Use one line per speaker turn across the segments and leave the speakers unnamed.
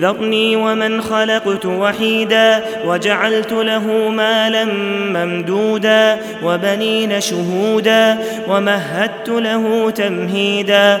ذرني ومن خلقت وحيدا وجعلت له مالا ممدودا وبنين شهودا ومهدت له تمهيدا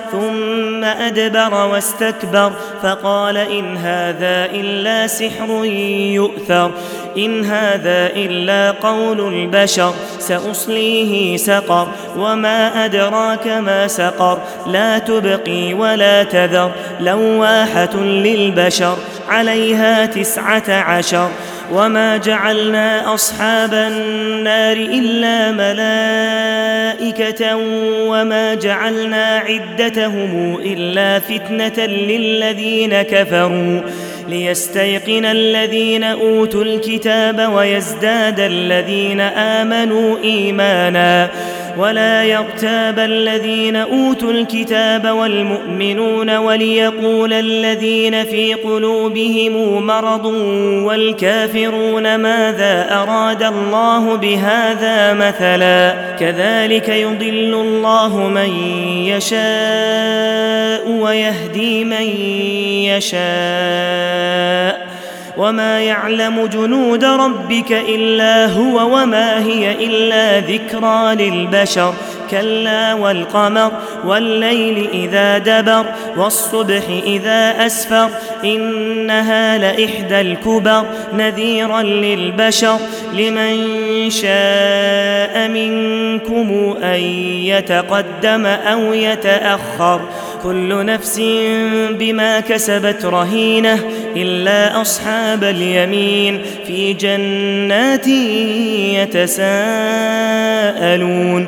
ثم أدبر واستكبر فقال إن هذا إلا سحر يؤثر إن هذا إلا قول البشر سأصليه سقر وما أدراك ما سقر لا تبقي ولا تذر لواحة للبشر عليها تسعة عشر وما جعلنا أصحاب النار إلا ملائكة ملائكة وما جعلنا عدتهم إلا فتنة للذين كفروا ليستيقن الذين أوتوا الكتاب ويزداد الذين آمنوا إيمانا ً ولا يغتاب الذين أوتوا الكتاب والمؤمنون وليقول الذين في قلوبهم مرض والكافرون ماذا أراد الله بهذا مثلا كذلك يضل الله من يشاء ويهدي من يشاء وما يعلم جنود ربك الا هو وما هي الا ذكرى للبشر كلا والقمر والليل اذا دبر والصبح اذا اسفر انها لاحدى الكبر نذيرا للبشر لمن شاء منكم ان يتقدم او يتاخر كل نفس بما كسبت رهينة إلا أصحاب اليمين في جنات يتساءلون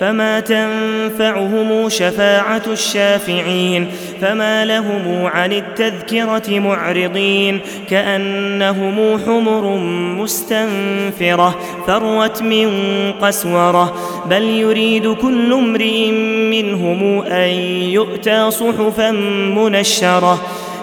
فما تنفعهم شفاعة الشافعين فما لهم عن التذكرة معرضين كأنهم حمر مستنفرة فروت من قسورة بل يريد كل امرئ منهم أن يؤتى صحفا منشرة